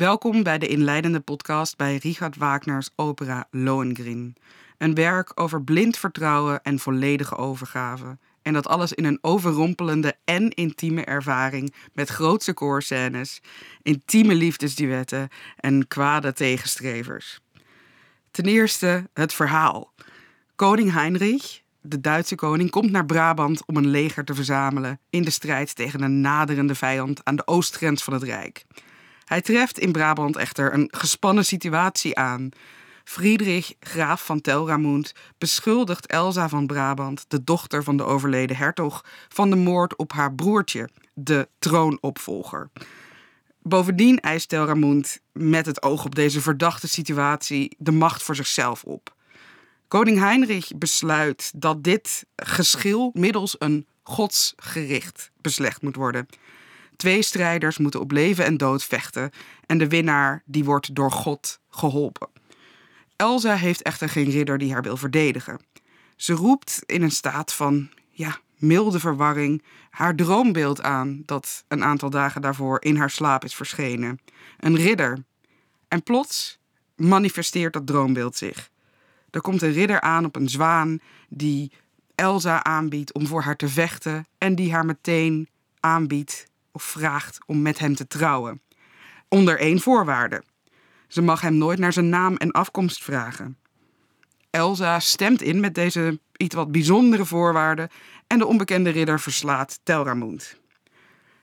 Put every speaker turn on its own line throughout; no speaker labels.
Welkom bij de inleidende podcast bij Richard Wagner's opera Lohengrin. Een werk over blind vertrouwen en volledige overgave. En dat alles in een overrompelende en intieme ervaring met grootse koorscènes, intieme liefdesduetten en kwade tegenstrevers. Ten eerste het verhaal. Koning Heinrich, de Duitse koning, komt naar Brabant om een leger te verzamelen in de strijd tegen een naderende vijand aan de oostgrens van het Rijk. Hij treft in Brabant echter een gespannen situatie aan. Friedrich, graaf van Telramund, beschuldigt Elsa van Brabant, de dochter van de overleden hertog, van de moord op haar broertje, de troonopvolger. Bovendien eist Telramund met het oog op deze verdachte situatie de macht voor zichzelf op. Koning Heinrich besluit dat dit geschil middels een godsgericht beslecht moet worden. Twee strijders moeten op leven en dood vechten en de winnaar die wordt door God geholpen. Elsa heeft echter geen ridder die haar wil verdedigen. Ze roept in een staat van ja, milde verwarring haar droombeeld aan dat een aantal dagen daarvoor in haar slaap is verschenen. Een ridder. En plots manifesteert dat droombeeld zich. Er komt een ridder aan op een zwaan die Elsa aanbiedt om voor haar te vechten en die haar meteen aanbiedt of vraagt om met hem te trouwen. Onder één voorwaarde. Ze mag hem nooit naar zijn naam en afkomst vragen. Elsa stemt in met deze iets wat bijzondere voorwaarden en de onbekende ridder verslaat Telramund.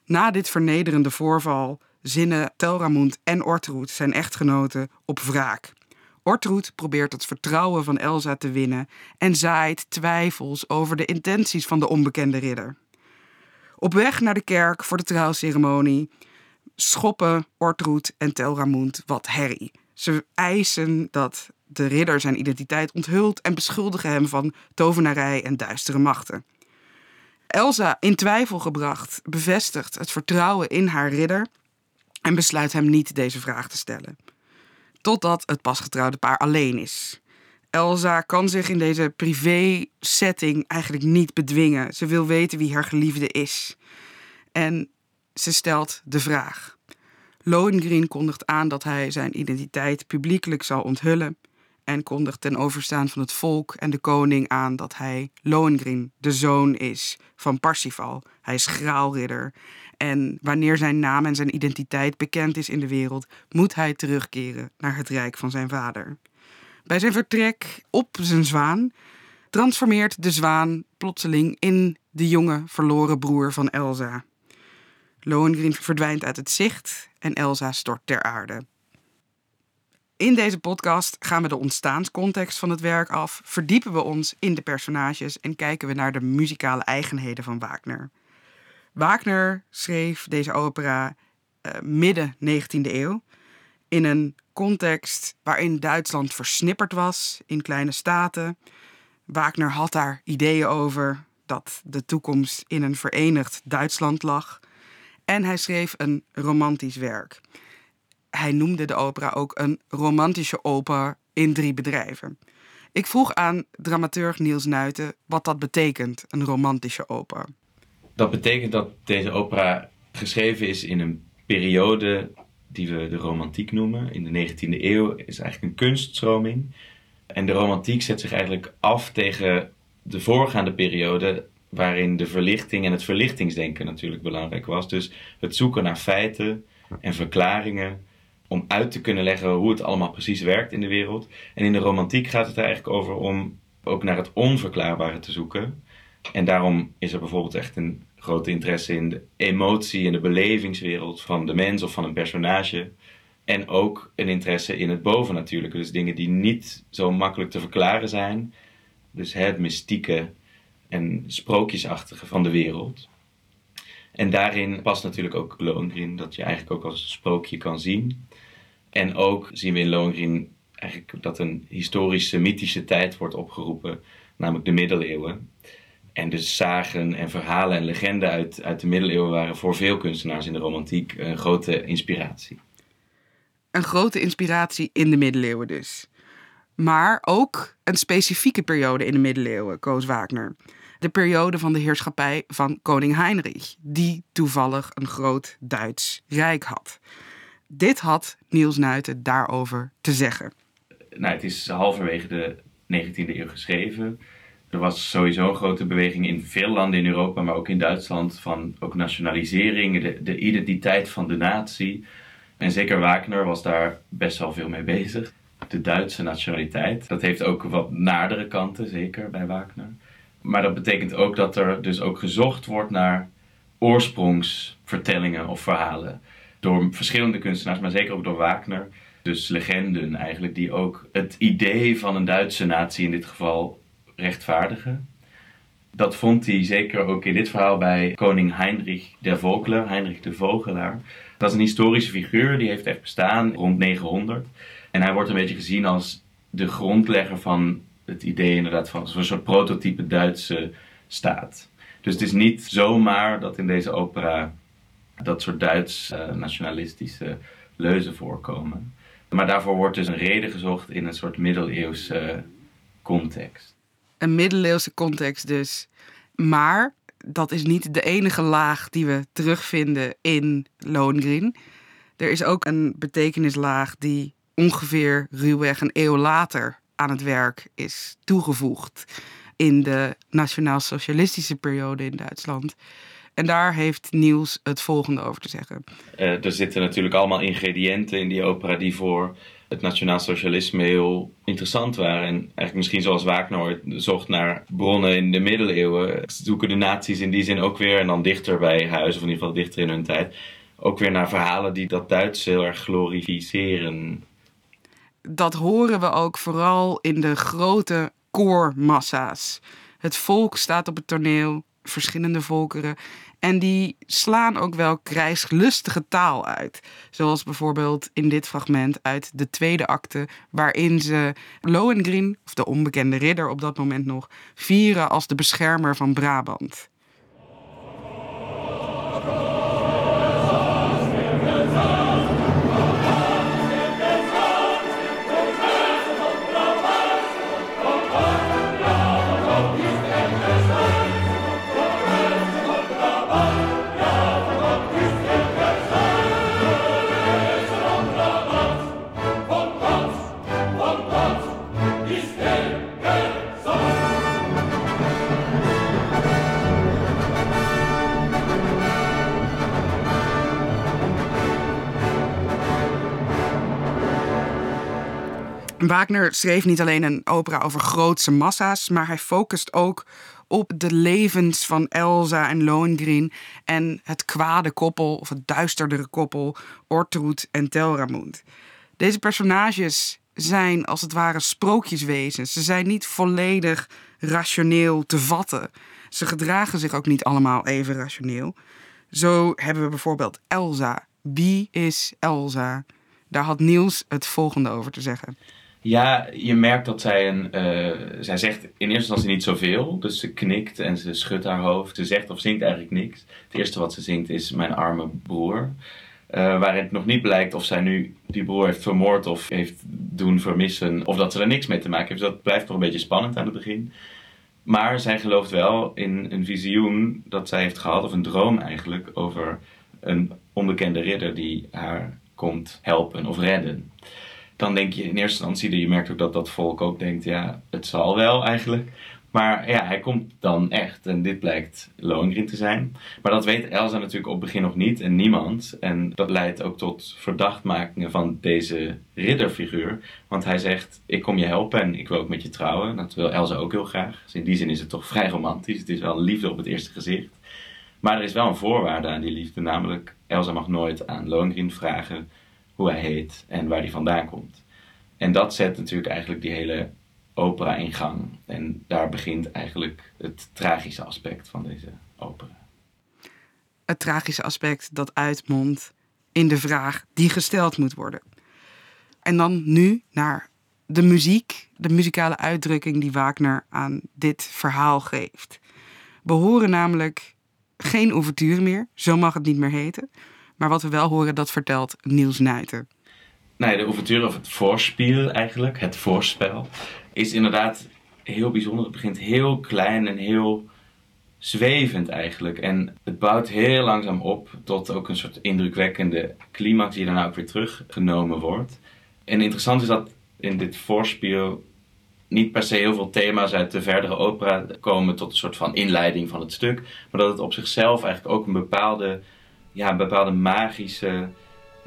Na dit vernederende voorval zinnen Telramund en Ortrud, zijn echtgenoten, op wraak. Ortrud probeert het vertrouwen van Elsa te winnen en zaait twijfels over de intenties van de onbekende ridder. Op weg naar de kerk voor de trouwceremonie schoppen Ortrud en Telramund wat herrie. Ze eisen dat de ridder zijn identiteit onthult en beschuldigen hem van tovenarij en duistere machten. Elsa, in twijfel gebracht, bevestigt het vertrouwen in haar ridder en besluit hem niet deze vraag te stellen. Totdat het pasgetrouwde paar alleen is. Elsa kan zich in deze privé-setting eigenlijk niet bedwingen. Ze wil weten wie haar geliefde is. En ze stelt de vraag. Lohengrin kondigt aan dat hij zijn identiteit publiekelijk zal onthullen en kondigt ten overstaan van het volk en de koning aan dat hij Lohengrin, de zoon is van Parsifal. Hij is graalridder en wanneer zijn naam en zijn identiteit bekend is in de wereld, moet hij terugkeren naar het rijk van zijn vader. Bij zijn vertrek op zijn zwaan transformeert de zwaan plotseling in de jonge verloren broer van Elsa. Lohengrin verdwijnt uit het zicht en Elsa stort ter aarde. In deze podcast gaan we de ontstaanscontext van het werk af, verdiepen we ons in de personages en kijken we naar de muzikale eigenheden van Wagner. Wagner schreef deze opera uh, midden 19e eeuw in een context waarin Duitsland versnipperd was in kleine staten. Wagner had daar ideeën over dat de toekomst in een verenigd Duitsland lag. En hij schreef een romantisch werk. Hij noemde de opera ook een romantische opera in drie bedrijven. Ik vroeg aan dramaturg Niels Nuiten wat dat betekent, een romantische opera.
Dat betekent dat deze opera geschreven is in een periode die we de romantiek noemen. In de 19e eeuw is eigenlijk een kunststroming. En de romantiek zet zich eigenlijk af tegen de voorgaande periode waarin de verlichting en het verlichtingsdenken natuurlijk belangrijk was. Dus het zoeken naar feiten en verklaringen om uit te kunnen leggen hoe het allemaal precies werkt in de wereld. En in de romantiek gaat het er eigenlijk over om ook naar het onverklaarbare te zoeken. En daarom is er bijvoorbeeld echt een grote interesse in de emotie en de belevingswereld van de mens of van een personage. En ook een interesse in het bovennatuurlijke. Dus dingen die niet zo makkelijk te verklaren zijn. Dus het mystieke en sprookjesachtige van de wereld. En daarin past natuurlijk ook Lohengrin, dat je eigenlijk ook als sprookje kan zien. En ook zien we in Lohengrin eigenlijk dat een historische, mythische tijd wordt opgeroepen, namelijk de middeleeuwen. En de zagen en verhalen en legenden uit, uit de middeleeuwen waren voor veel kunstenaars in de romantiek een grote inspiratie.
Een grote inspiratie in de middeleeuwen dus. Maar ook een specifieke periode in de middeleeuwen koos Wagner. De periode van de heerschappij van koning Heinrich, die toevallig een groot Duits rijk had. Dit had Niels Nuiten daarover te zeggen.
Nou, het is halverwege de 19e eeuw geschreven. Er was sowieso een grote beweging in veel landen in Europa, maar ook in Duitsland, van ook nationalisering, de, de identiteit van de natie. En zeker Wagner was daar best wel veel mee bezig. De Duitse nationaliteit. Dat heeft ook wat nadere kanten, zeker bij Wagner. Maar dat betekent ook dat er dus ook gezocht wordt naar oorsprongsvertellingen of verhalen. Door verschillende kunstenaars, maar zeker ook door Wagner. Dus legenden eigenlijk, die ook het idee van een Duitse natie in dit geval rechtvaardigen. Dat vond hij zeker ook in dit verhaal bij koning Heinrich der Vogler, Heinrich de Vogelaar. Dat is een historische figuur, die heeft echt bestaan rond 900. En hij wordt een beetje gezien als de grondlegger van het idee inderdaad van zo'n soort prototype Duitse staat. Dus het is niet zomaar dat in deze opera dat soort Duits uh, nationalistische leuzen voorkomen. Maar daarvoor wordt dus een reden gezocht in een soort middeleeuwse context.
Een middeleeuwse context dus. Maar dat is niet de enige laag die we terugvinden in Lohengrin. Er is ook een betekenislaag die ongeveer ruwweg een eeuw later aan het werk is toegevoegd in de nationaal-socialistische periode in Duitsland. En daar heeft Niels het volgende over te zeggen.
Uh, er zitten natuurlijk allemaal ingrediënten in die opera die voor het nationaal socialisme heel interessant waren. En eigenlijk misschien zoals Wagner zocht naar bronnen in de middeleeuwen, zoeken de naties in die zin ook weer, en dan dichter bij huis, of in ieder geval dichter in hun tijd, ook weer naar verhalen die dat Duits heel erg glorificeren.
Dat horen we ook vooral in de grote koormassa's. Het volk staat op het toneel, verschillende volkeren. En die slaan ook wel krijgslustige taal uit. Zoals bijvoorbeeld in dit fragment uit de tweede acte, waarin ze Lohengrin, of de onbekende ridder op dat moment nog, vieren als de beschermer van Brabant. Wagner schreef niet alleen een opera over grootse massa's, maar hij focust ook op de levens van Elsa en Lohengrin en het kwade koppel, of het duisterdere koppel, Ortrud en Telramund. Deze personages zijn als het ware sprookjeswezens. Ze zijn niet volledig rationeel te vatten. Ze gedragen zich ook niet allemaal even rationeel. Zo hebben we bijvoorbeeld Elsa. Wie is Elsa? Daar had Niels het volgende over te zeggen.
Ja, je merkt dat zij een. Uh, zij zegt in eerste instantie niet zoveel. Dus ze knikt en ze schudt haar hoofd. Ze zegt of zingt eigenlijk niks. Het eerste wat ze zingt is Mijn arme broer. Uh, waarin het nog niet blijkt of zij nu die broer heeft vermoord of heeft doen vermissen. Of dat ze er niks mee te maken heeft. Dus dat blijft nog een beetje spannend aan het begin. Maar zij gelooft wel in een visioen dat zij heeft gehad, of een droom eigenlijk, over een onbekende ridder die haar komt helpen of redden dan denk je in eerste instantie, je merkt ook dat dat volk ook denkt, ja, het zal wel eigenlijk. Maar ja, hij komt dan echt. En dit blijkt Lohengrin te zijn. Maar dat weet Elsa natuurlijk op het begin nog niet en niemand. En dat leidt ook tot verdachtmakingen van deze ridderfiguur. Want hij zegt, ik kom je helpen en ik wil ook met je trouwen. Dat wil Elsa ook heel graag. Dus in die zin is het toch vrij romantisch. Het is wel liefde op het eerste gezicht. Maar er is wel een voorwaarde aan die liefde. Namelijk, Elsa mag nooit aan Lohengrin vragen hoe hij heet en waar hij vandaan komt. En dat zet natuurlijk eigenlijk die hele opera in gang. En daar begint eigenlijk het tragische aspect van deze opera.
Het tragische aspect dat uitmondt in de vraag die gesteld moet worden. En dan nu naar de muziek, de muzikale uitdrukking die Wagner aan dit verhaal geeft. We horen namelijk geen ouverture meer, zo mag het niet meer heten. Maar wat we wel horen, dat vertelt Niels Nuiten.
Nee, de ouverture of het voorspel eigenlijk, het voorspel, is inderdaad heel bijzonder. Het begint heel klein en heel zwevend eigenlijk. En het bouwt heel langzaam op tot ook een soort indrukwekkende climax die daarna ook weer teruggenomen wordt. En interessant is dat in dit voorspel niet per se heel veel thema's uit de verdere opera komen tot een soort van inleiding van het stuk, maar dat het op zichzelf eigenlijk ook een bepaalde, ja, een bepaalde magische,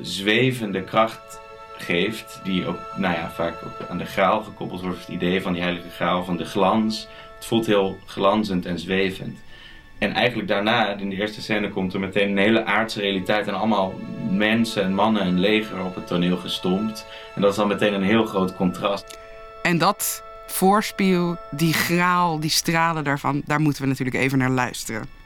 zwevende kracht geeft, die ook nou ja, vaak aan de graal gekoppeld wordt, het idee van die heilige graal, van de glans. Het voelt heel glanzend en zwevend. En eigenlijk daarna, in de eerste scène, komt er meteen een hele aardse realiteit en allemaal mensen en mannen en leger op het toneel gestompt. En dat is dan meteen een heel groot contrast.
En dat voorspiel, die graal, die stralen daarvan, daar moeten we natuurlijk even naar luisteren.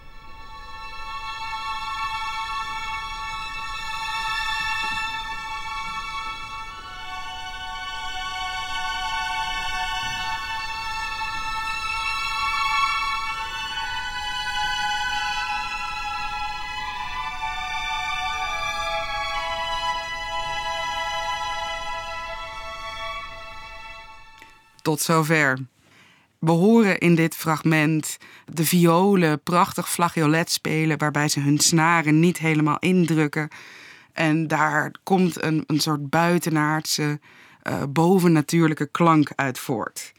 Tot zover. We horen in dit fragment de violen prachtig flageolet spelen, waarbij ze hun snaren niet helemaal indrukken. En daar komt een, een soort buitenaardse, uh, bovennatuurlijke klank uit voort.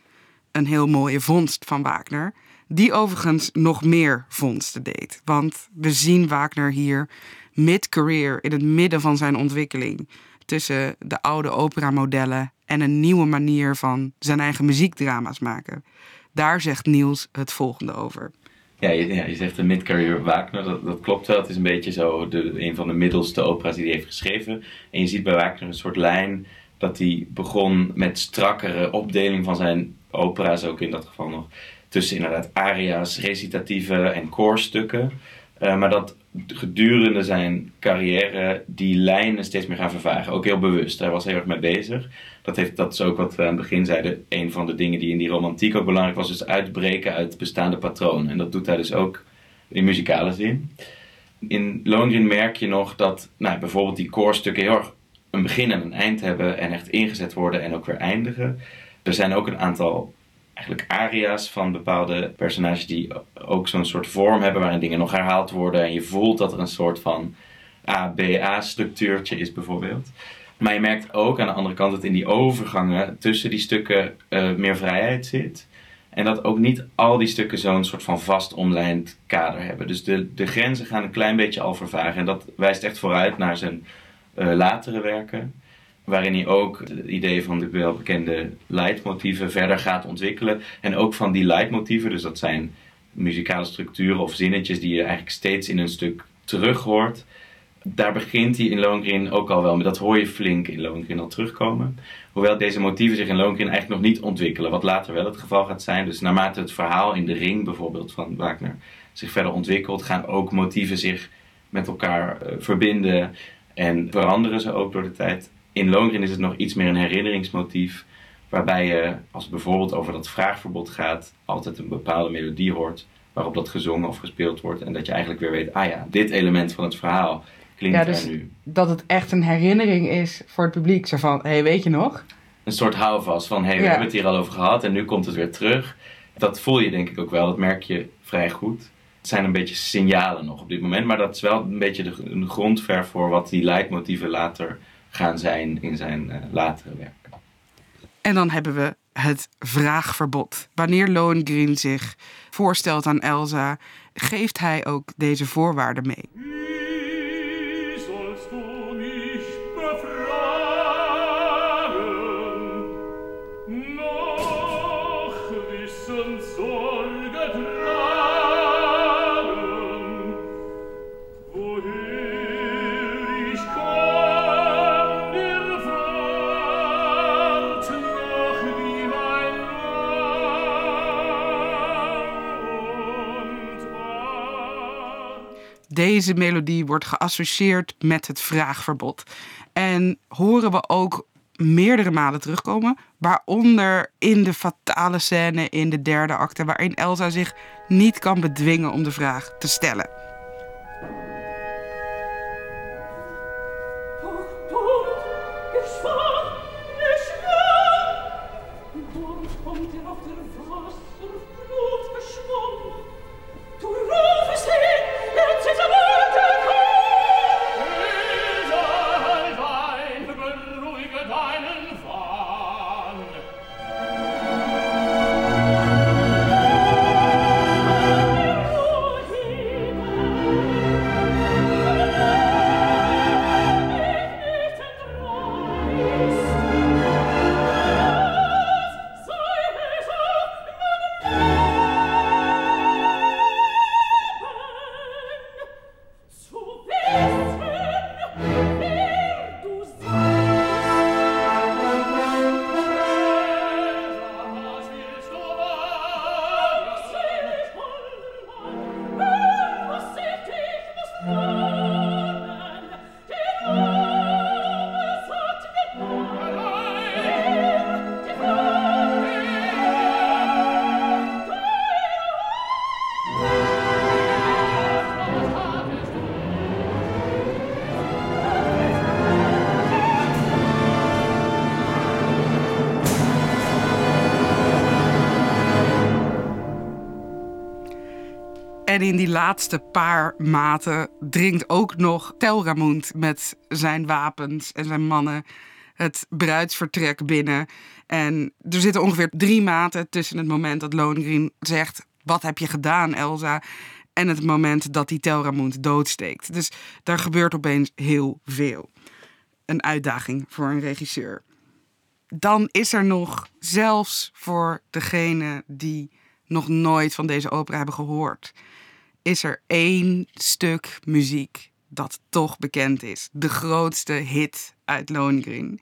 Een heel mooie vondst van Wagner, die overigens nog meer vondsten deed. Want we zien Wagner hier mid-career, in het midden van zijn ontwikkeling, tussen de oude operamodellen en een nieuwe manier van zijn eigen muziekdrama's maken. Daar zegt Niels het volgende over.
Ja, je, ja, je zegt de mid-career Wagner, dat, dat, klopt wel. Het is een beetje zo de, een van de middelste opera's die hij heeft geschreven. En je ziet bij Wagner een soort lijn dat hij begon met strakkere opdeling van zijn opera's, ook in dat geval nog tussen inderdaad aria's, recitatieven en koorstukken. Uh, maar dat gedurende zijn carrière die lijnen steeds meer gaan vervagen. Ook heel bewust. Hij was heel erg mee bezig. Dat, heeft, dat is ook wat we aan het begin zeiden. Een van de dingen die in die romantiek ook belangrijk was, is uitbreken uit bestaande patronen. En dat doet hij dus ook in muzikale zin. In Lohengrin merk je nog dat nou, bijvoorbeeld die koorstukken heel erg een begin en een eind hebben en echt ingezet worden en ook weer eindigen. Er zijn ook een aantal eigenlijk aria's van bepaalde personages die ook zo'n soort vorm hebben waarin dingen nog herhaald worden en je voelt dat er een soort van A-B-A-structuurtje is bijvoorbeeld. Maar je merkt ook aan de andere kant dat in die overgangen tussen die stukken uh, meer vrijheid zit. En dat ook niet al die stukken zo'n soort van vast omlijnd kader hebben. Dus de, de grenzen gaan een klein beetje al vervagen. En dat wijst echt vooruit naar zijn uh, latere werken waarin hij ook het idee van de welbekende leidmotieven verder gaat ontwikkelen. En ook van die leidmotieven, dus dat zijn muzikale structuren of zinnetjes die je eigenlijk steeds in een stuk terug hoort. Daar begint hij in Lohengrin ook al wel, maar dat hoor je flink in Lohengrin al terugkomen. Hoewel deze motieven zich in Lohengrin eigenlijk nog niet ontwikkelen, wat later wel het geval gaat zijn. Dus naarmate het verhaal in de ring bijvoorbeeld van Wagner zich verder ontwikkelt, gaan ook motieven zich met elkaar uh, verbinden en veranderen ze ook door de tijd in Lohengrin is het nog iets meer een herinneringsmotief. Waarbij je, als het bijvoorbeeld over dat vraagverbod gaat, altijd een bepaalde melodie hoort. Waarop dat gezongen of gespeeld wordt. En dat je eigenlijk weer weet, ah ja, dit element van het verhaal klinkt
ja, dus
er nu.
Dat het echt een herinnering is voor het publiek. Zo van, hé, hey, weet je nog?
Een soort houvast van, hé, hey, we hebben het hier al over gehad en nu komt het weer terug. Dat voel je denk ik ook wel, dat merk je vrij goed. Het zijn een beetje signalen nog op dit moment, maar dat is wel een beetje de, een grondverf voor wat die leidmotieven later gaan zijn in zijn uh, latere werken.
En dan hebben we het vraagverbod. Wanneer Lohengrin zich voorstelt aan Elsa, geeft hij ook deze voorwaarden mee. Deze melodie wordt geassocieerd met het vraagverbod. En horen we ook meerdere malen terugkomen. Waaronder in de fatale scène in de derde acte, waarin Elsa zich niet kan bedwingen om de vraag te stellen. En in die laatste paar maten dringt ook nog Telramund met zijn wapens en zijn mannen het bruidsvertrek binnen. En er zitten ongeveer drie maten tussen het moment dat Lohengrin zegt: Wat heb je gedaan, Elsa? En het moment dat hij Telramund doodsteekt. Dus daar gebeurt opeens heel veel. Een uitdaging voor een regisseur. Dan is er nog, zelfs voor degene die nog nooit van deze opera hebben gehoord, is er één stuk muziek dat toch bekend is. De grootste hit uit Lohengrin.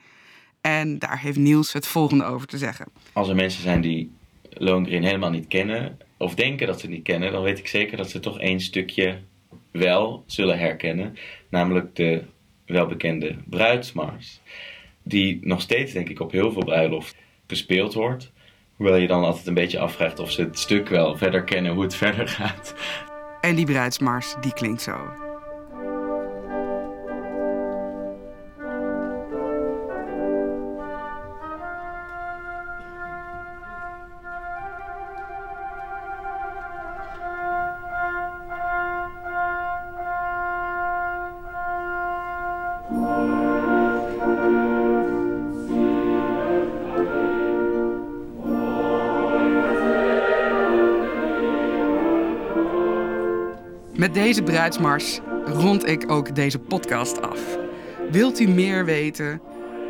En daar heeft Niels het volgende over te zeggen.
Als er mensen zijn die Lohengrin helemaal niet kennen, of denken dat ze het niet kennen, dan weet ik zeker dat ze toch één stukje wel zullen herkennen. Namelijk de welbekende bruidsmars. Die nog steeds, denk ik, op heel veel bruiloft gespeeld wordt. Hoewel je dan altijd een beetje afvraagt of ze het stuk wel verder kennen, hoe het verder gaat.
En die bruidsmars, die klinkt zo. Met deze bruidsmars rond ik ook deze podcast af. Wilt u meer weten?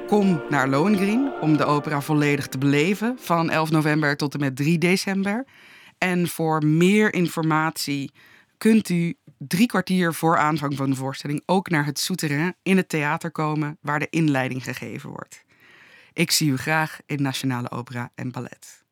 Kom naar Lohengrin om de opera volledig te beleven van 11 november tot en met 3 december. En voor meer informatie kunt u drie kwartier voor aanvang van de voorstelling ook naar het Souterrain in het theater komen waar de inleiding gegeven wordt. Ik zie u graag in Nationale Opera en Ballet.